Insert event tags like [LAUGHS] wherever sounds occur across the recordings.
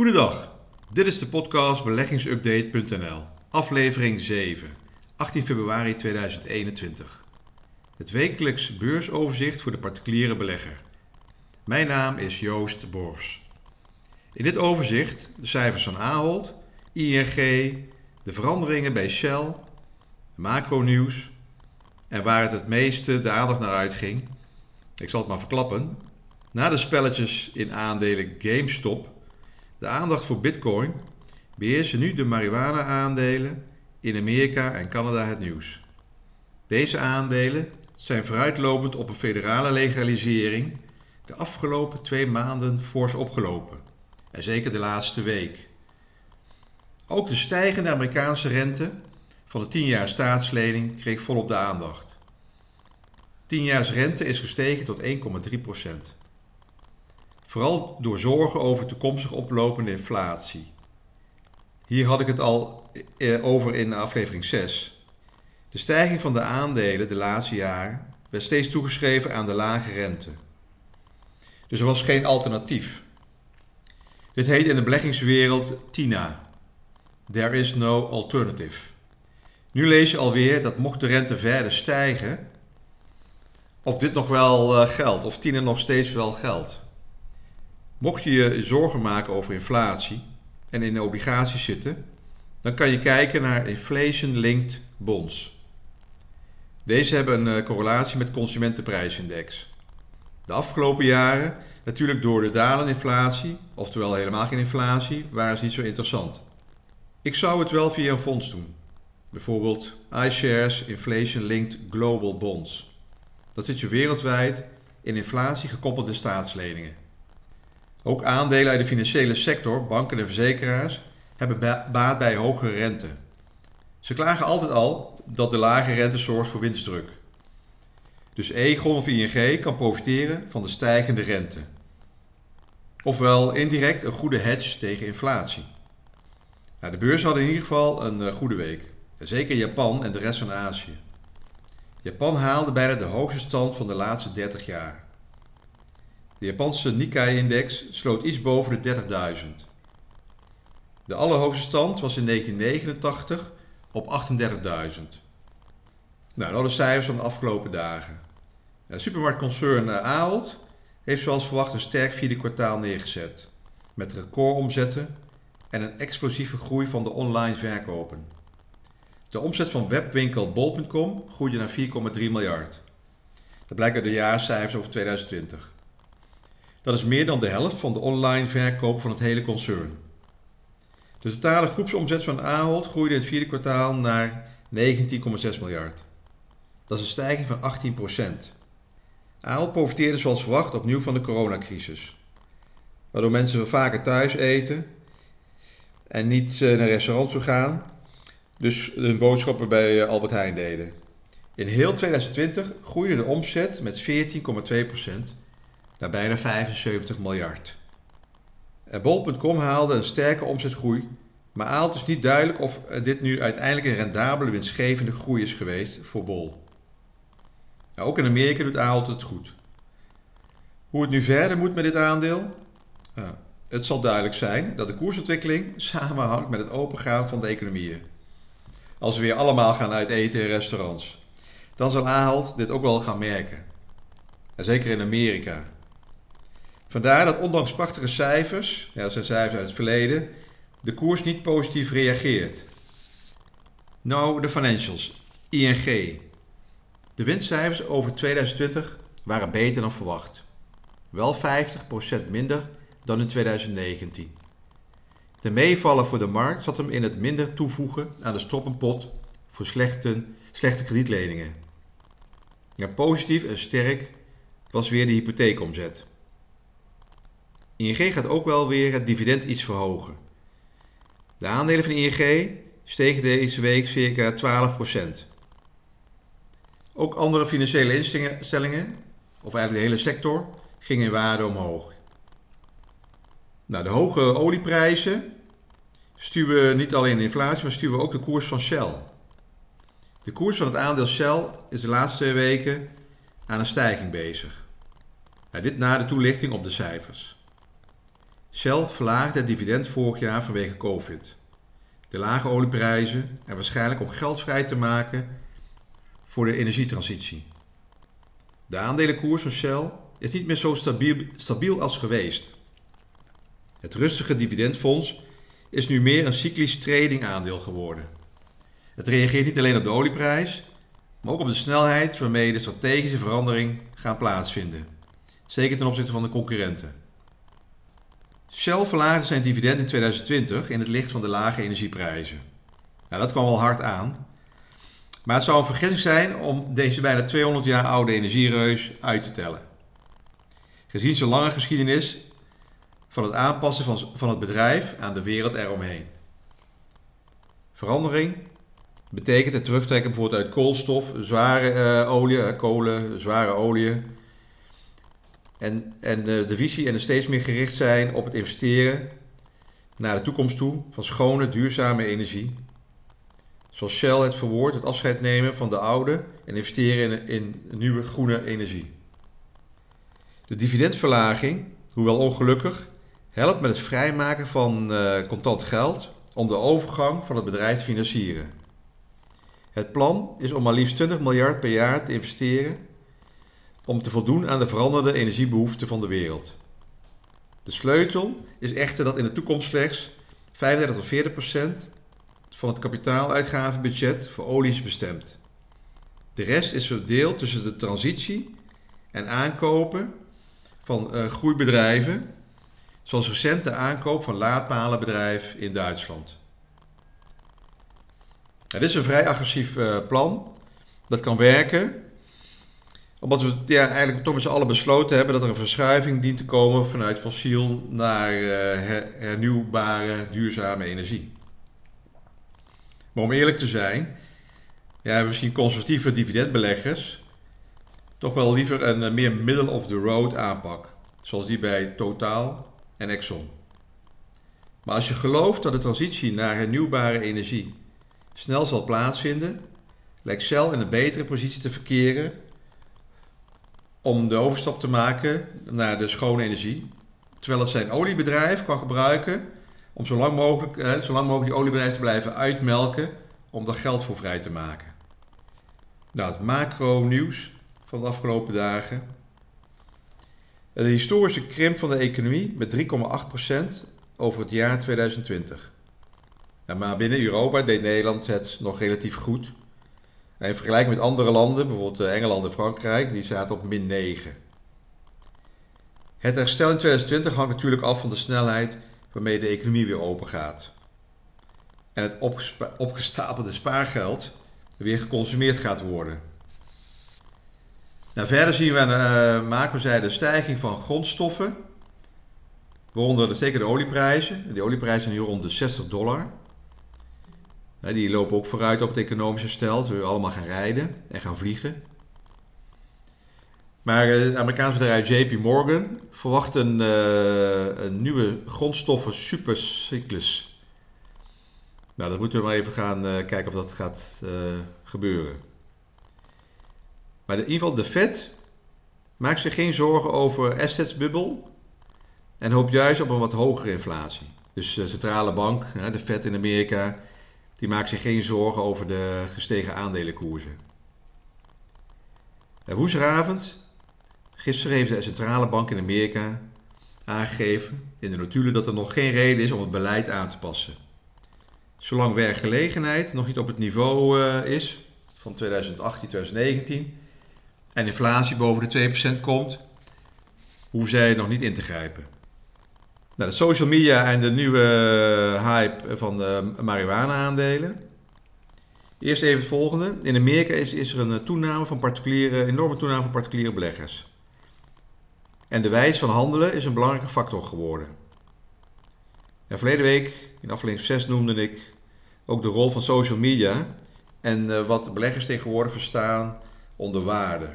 Goedendag, dit is de podcast beleggingsupdate.nl, aflevering 7, 18 februari 2021. Het wekelijks beursoverzicht voor de particuliere belegger. Mijn naam is Joost Bors. In dit overzicht de cijfers van Ahold, ING, de veranderingen bij Shell, macro-nieuws en waar het het meeste de aandacht naar uitging. Ik zal het maar verklappen. Na de spelletjes in aandelen GameStop, de aandacht voor Bitcoin, beheersen nu de marihuana-aandelen in Amerika en Canada het nieuws. Deze aandelen zijn vooruitlopend op een federale legalisering de afgelopen twee maanden fors opgelopen. En zeker de laatste week. Ook de stijgende Amerikaanse rente van de 10 jaar staatslening kreeg volop de aandacht. 10 jaars rente is gestegen tot 1,3 Vooral door zorgen over toekomstig oplopende inflatie. Hier had ik het al eh, over in aflevering 6. De stijging van de aandelen de laatste jaren werd steeds toegeschreven aan de lage rente. Dus er was geen alternatief. Dit heet in de beleggingswereld TINA. There is no alternative. Nu lees je alweer dat mocht de rente verder stijgen, of dit nog wel uh, geldt, of TINA nog steeds wel geldt. Mocht je je zorgen maken over inflatie en in obligaties zitten, dan kan je kijken naar inflation-linked bonds. Deze hebben een uh, correlatie met de consumentenprijsindex. De afgelopen jaren, natuurlijk door de dalende inflatie, oftewel helemaal geen inflatie, waren ze niet zo interessant. Ik zou het wel via een fonds doen. Bijvoorbeeld iShares Inflation Linked Global Bonds. Dat zit je wereldwijd in inflatie gekoppelde staatsleningen. Ook aandelen uit de financiële sector, banken en verzekeraars, hebben baat bij hogere rente. Ze klagen altijd al dat de lage rente zorgt voor winstdruk. Dus Egon of ING kan profiteren van de stijgende rente. Ofwel indirect een goede hedge tegen inflatie. Nou, de beurs had in ieder geval een uh, goede week. Zeker Japan en de rest van Azië. Japan haalde bijna de hoogste stand van de laatste 30 jaar. De Japanse Nikkei-index sloot iets boven de 30.000. De allerhoogste stand was in 1989 op 38.000. Nou, dat de cijfers van de afgelopen dagen. supermarktconcern uh, Ahold heeft zoals verwacht een sterk vierde kwartaal neergezet. Met recordomzetten en een explosieve groei van de online verkopen. De omzet van webwinkel bol.com groeide naar 4,3 miljard. Dat blijkt uit de jaarcijfers over 2020. Dat is meer dan de helft van de online verkopen van het hele concern. De totale groepsomzet van Ahold groeide in het vierde kwartaal naar 19,6 miljard. Dat is een stijging van 18%. Ahold profiteerde zoals verwacht opnieuw van de coronacrisis. Waardoor mensen vaker thuis eten en niet eh, naar restaurants gaan. Dus hun boodschappen bij eh, Albert Heijn deden. In heel 2020 groeide de omzet met 14,2% naar bijna 75 miljard. Bol.com haalde een sterke omzetgroei, maar Aalt is niet duidelijk of dit nu uiteindelijk een rendabele, winstgevende groei is geweest voor Bol. Nou, ook in Amerika doet Aalt het goed. Hoe het nu verder moet met dit aandeel? Nou, het zal duidelijk zijn dat de koersontwikkeling [LAUGHS] samenhangt met het opengaan van de economieën. Als we weer allemaal gaan uit eten in restaurants, dan zal Ahold dit ook wel gaan merken. En zeker in Amerika. Vandaar dat ondanks prachtige cijfers, ja, dat zijn cijfers uit het verleden, de koers niet positief reageert. Nou, de financials. ING. De winstcijfers over 2020 waren beter dan verwacht. Wel 50% minder dan in 2019. De meevallen voor de markt zat hem in het minder toevoegen aan de stoppenpot voor slechte, slechte kredietleningen. Ja, positief en sterk was weer de hypotheekomzet. ING gaat ook wel weer het dividend iets verhogen. De aandelen van ING stegen deze week circa 12%. Ook andere financiële instellingen, of eigenlijk de hele sector, gingen in waarde omhoog. Nou, de hoge olieprijzen stuwen niet alleen de inflatie, maar stuwen ook de koers van Shell. De koers van het aandeel Shell is de laatste weken aan een stijging bezig. Nou, dit na de toelichting op de cijfers. Shell verlaagde het dividend vorig jaar vanwege COVID. De lage olieprijzen en waarschijnlijk om geld vrij te maken voor de energietransitie. De aandelenkoers van Shell is niet meer zo stabiel, stabiel als geweest. Het rustige dividendfonds is nu meer een cyclisch trading aandeel geworden. Het reageert niet alleen op de olieprijs, maar ook op de snelheid waarmee de strategische verandering gaat plaatsvinden. Zeker ten opzichte van de concurrenten. Shell verlaagde zijn dividend in 2020 in het licht van de lage energieprijzen. Nou, dat kwam wel hard aan. Maar het zou een vergissing zijn om deze bijna 200 jaar oude energiereus uit te tellen. Gezien zijn lange geschiedenis van het aanpassen van, van het bedrijf aan de wereld eromheen. Verandering betekent het terugtrekken bijvoorbeeld uit koolstof, zware uh, olie, kolen, zware olie. En, en de, visie en er steeds meer gericht zijn op het investeren naar de toekomst toe van schone, duurzame energie. Zoals Shell het verwoordt, het afscheid nemen van de oude en investeren in, in nieuwe groene energie. De dividendverlaging, hoewel ongelukkig, helpt met het vrijmaken van uh, contant geld om de overgang van het bedrijf te financieren. Het plan is om maar liefst 20 miljard per jaar te investeren om te voldoen aan de veranderde energiebehoeften van de wereld. De sleutel is echter dat in de toekomst slechts 35 tot 40 procent van het kapitaaluitgavenbudget voor olie is bestemd. De rest is verdeeld tussen de transitie en aankopen van uh, groeibedrijven, zoals recent de aankoop van laadpalenbedrijf in Duitsland. Het is een vrij agressief uh, plan. Dat kan werken, omdat we ja, eigenlijk toch met z'n allen besloten hebben dat er een verschuiving dient te komen vanuit fossiel naar her, hernieuwbare, duurzame energie. Maar om eerlijk te zijn, ja, misschien conservatieve dividendbeleggers toch wel liever een uh, meer middle-of-the-road aanpak, zoals die bij Total en Exxon. Maar als je gelooft dat de transitie naar hernieuwbare energie snel zal plaatsvinden, lijkt Shell in een betere positie te verkeren om de overstap te maken naar de schone energie. Terwijl het zijn oliebedrijf kan gebruiken om zo lang mogelijk, eh, zo lang mogelijk die oliebedrijf te blijven uitmelken om daar geld voor vrij te maken. Nou, het macro-nieuws van de afgelopen dagen. De historische krimp van de economie met 3,8% over het jaar 2020. maar binnen Europa deed Nederland het nog relatief goed. In vergelijking met andere landen, bijvoorbeeld eh, Engeland en Frankrijk, die zaten op min 9. Het herstel in 2020 hangt natuurlijk af van de snelheid waarmee de economie weer open gaat. En het opgestapelde spaargeld weer geconsumeerd gaat worden. Nou, verder zien we aan de uh, macrozijde stijging van grondstoffen. Waaronder zeker de olieprijzen. De olieprijzen zijn nu rond de 60 dollar. Die lopen ook vooruit op het economische herstel. We allemaal gaan rijden en gaan vliegen. Maar eh, het Amerikaanse bedrijf JP Morgan verwacht een, uh, een nieuwe grondstoffen supercyclus. Nou, dat moeten we maar even gaan uh, kijken of dat gaat gebeuren. Maar in ieder geval, de Fed maakt zich geen zorgen over assetsbubbel en hoopt juist op een wat hogere inflatie. Dus de centrale bank, de Fed in Amerika, die maakt zich geen zorgen over de gestegen aandelenkoersen. En woensdagavond Gisteren heeft de centrale bank in Amerika aangegeven in de notulen dat er nog geen reden is om het beleid aan te passen. Zolang werkgelegenheid nog niet op het niveau uh, is van 2018, 2019 en inflatie boven de 2% komt, hoeven zij nog niet in te grijpen. Nou, de social media en de nieuwe eh, hype van de marihuana-aandelen. Eerst even het volgende. In Amerika is, is er een toename van particuliere, enorme toename van particuliere beleggers. En de wijze van handelen is een belangrijke factor geworden. En verleden week, in aflevering 6, noemde ik ook de rol van social media en uh, wat beleggers tegenwoordig verstaan onder waarde.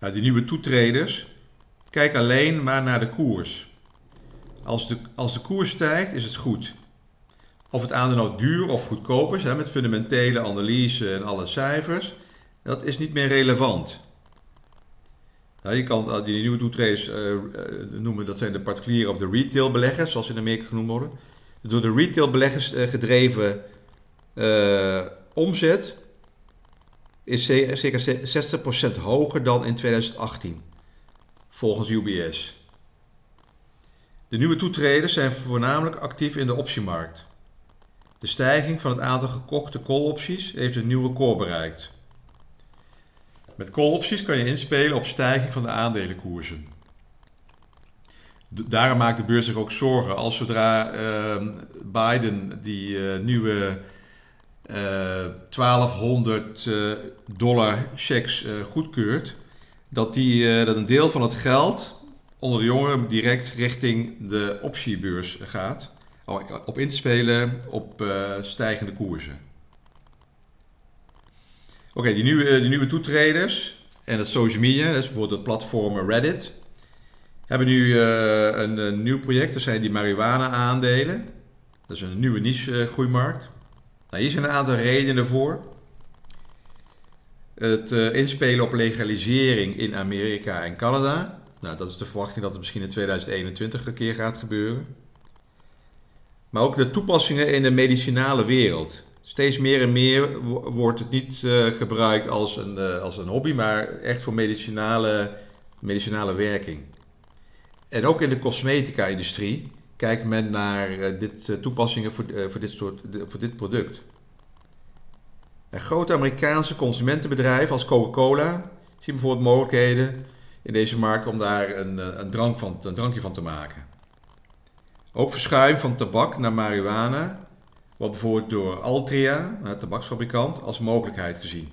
Nou, die nieuwe toetreders kijken alleen maar naar de koers. Als de, als de koers stijgt, is het goed. Of het aandeel nou duur of goedkoop is, hè, met fundamentele analyse en alle cijfers, dat is niet meer relevant. je kan die nieuwe toetreders noemen, dat zijn de particuliere of de retail beleggers, zoals in Amerika genoemd worden. Door de retail beleggers gedreven omzet is circa 60% hoger dan in 2018, volgens UBS. De nieuwe toetreders zijn voornamelijk actief in de optiemarkt. De stijging van het aantal gekochte call-opties heeft een nieuw record bereikt. Met call-opties kan je inspelen op stijging van de aandelenkoersen. Daarom maakt de beurs zich ook zorgen als zodra uh, Biden die uh, nieuwe 1200 uh, eh, dollar checks goedkeurt, dat, die, dat een deel van het geld onder de jongeren direct richting de optiebeurs gaat. Op in te spelen op uh, stijgende koersen. Oké, die, nieuwe, die nieuwe toetreders en het social media, dus bijvoorbeeld het platform Reddit, hebben nu uh, een, nieuw project. Dat zijn die marihuana aandelen. Dat is een nieuwe niche groeimarkt. Nou, hier zijn een aantal redenen voor. Het uh, inspelen op legalisering in Amerika en Canada. Nou, dat is de verwachting dat het misschien in 2021 een keer gaat gebeuren. Maar ook de toepassingen in de medicinale wereld. Steeds meer en meer wordt het niet uh, gebruikt als een, uh, als een hobby, maar echt voor medicinale, medicinale werking. En ook in de cosmetica-industrie kijkt men naar dit, toepassingen voor, voor, dit soort, voor dit product. Grote Amerikaanse consumentenbedrijven als Coca-Cola zien bijvoorbeeld mogelijkheden in deze markt om daar een, eh, een, drank van, een drankje van te maken. Ook verschuiving van tabak naar marihuana wordt bijvoorbeeld door Altria, een tabaksfabrikant, als mogelijkheid gezien.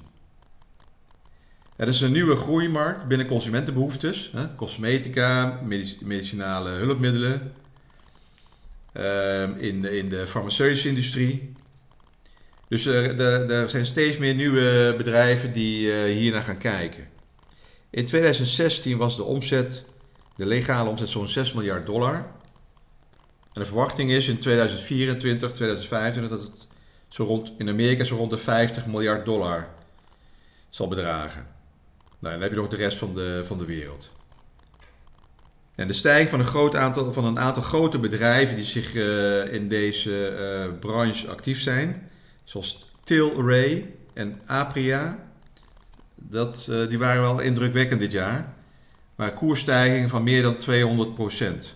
Het is een nieuwe groeimarkt binnen consumentenbehoeftes, hè, cosmetica, medicinale hulpmiddelen, ehm, in, in de farmaceutische industrie. Dus er, er, zijn steeds meer nieuwe bedrijven die uh, hier naar gaan kijken. In 2016 was de omzet, de legale omzet, zo'n 6 miljard dollar. En de verwachting is in 2024, 2025 dat het zo rond, in Amerika zo rond de 50 miljard dollar zal bedragen. Nou, dan heb je nog de rest van de, van de wereld. En de stijging van een, groot aantal, van een aantal grote bedrijven die zich uh, in deze uh, branche actief zijn, zoals Tilray en Apria, dat, uh, die waren wel indrukwekkend dit jaar. Maar koersstijging van meer dan 200%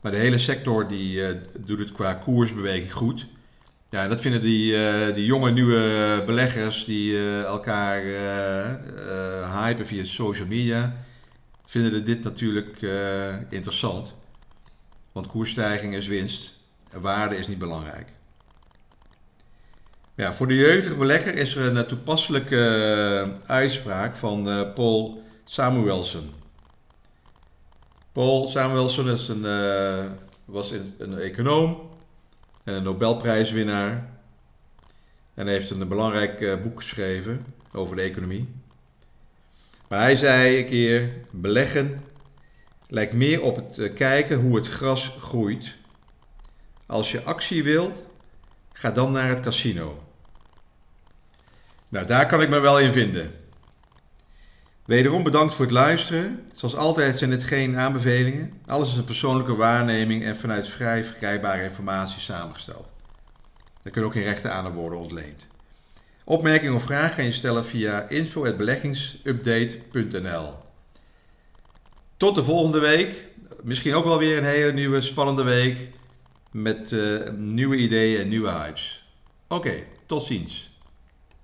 Maar de hele sector die, uh, doet het qua koersbeweging goed. Ja, dat vinden die, uh, die jonge nieuwe beleggers die elkaar hypen via social media, vinden dit natuurlijk interessant. Want koersstijging is winst en waarde is niet belangrijk. Ja, voor de jeugdige belegger is er een eh, toepasselijke eh, uitspraak van uh, Paul Samuelson. Paul Samuelson is een, uh, was een econoom en een Nobelprijswinnaar. En heeft een belangrijk boek geschreven over de economie. Maar hij zei een keer: beleggen lijkt meer op het kijken hoe het gras groeit. Als je actie wilt, ga dan naar het casino. Nou, daar kan ik me wel in vinden. Wederom bedankt voor het luisteren. Zoals altijd zijn dit geen aanbevelingen. Alles is een persoonlijke waarneming en vanuit vrij verkrijgbare informatie samengesteld. Er kunnen ook geen rechten aan worden ontleend. Opmerkingen of vragen kan je stellen via info.beleggingsupdate.nl Tot de volgende week. Misschien ook wel weer een hele nieuwe spannende week met uh, nieuwe ideeën en nieuwe hypes. Oké, tot ziens.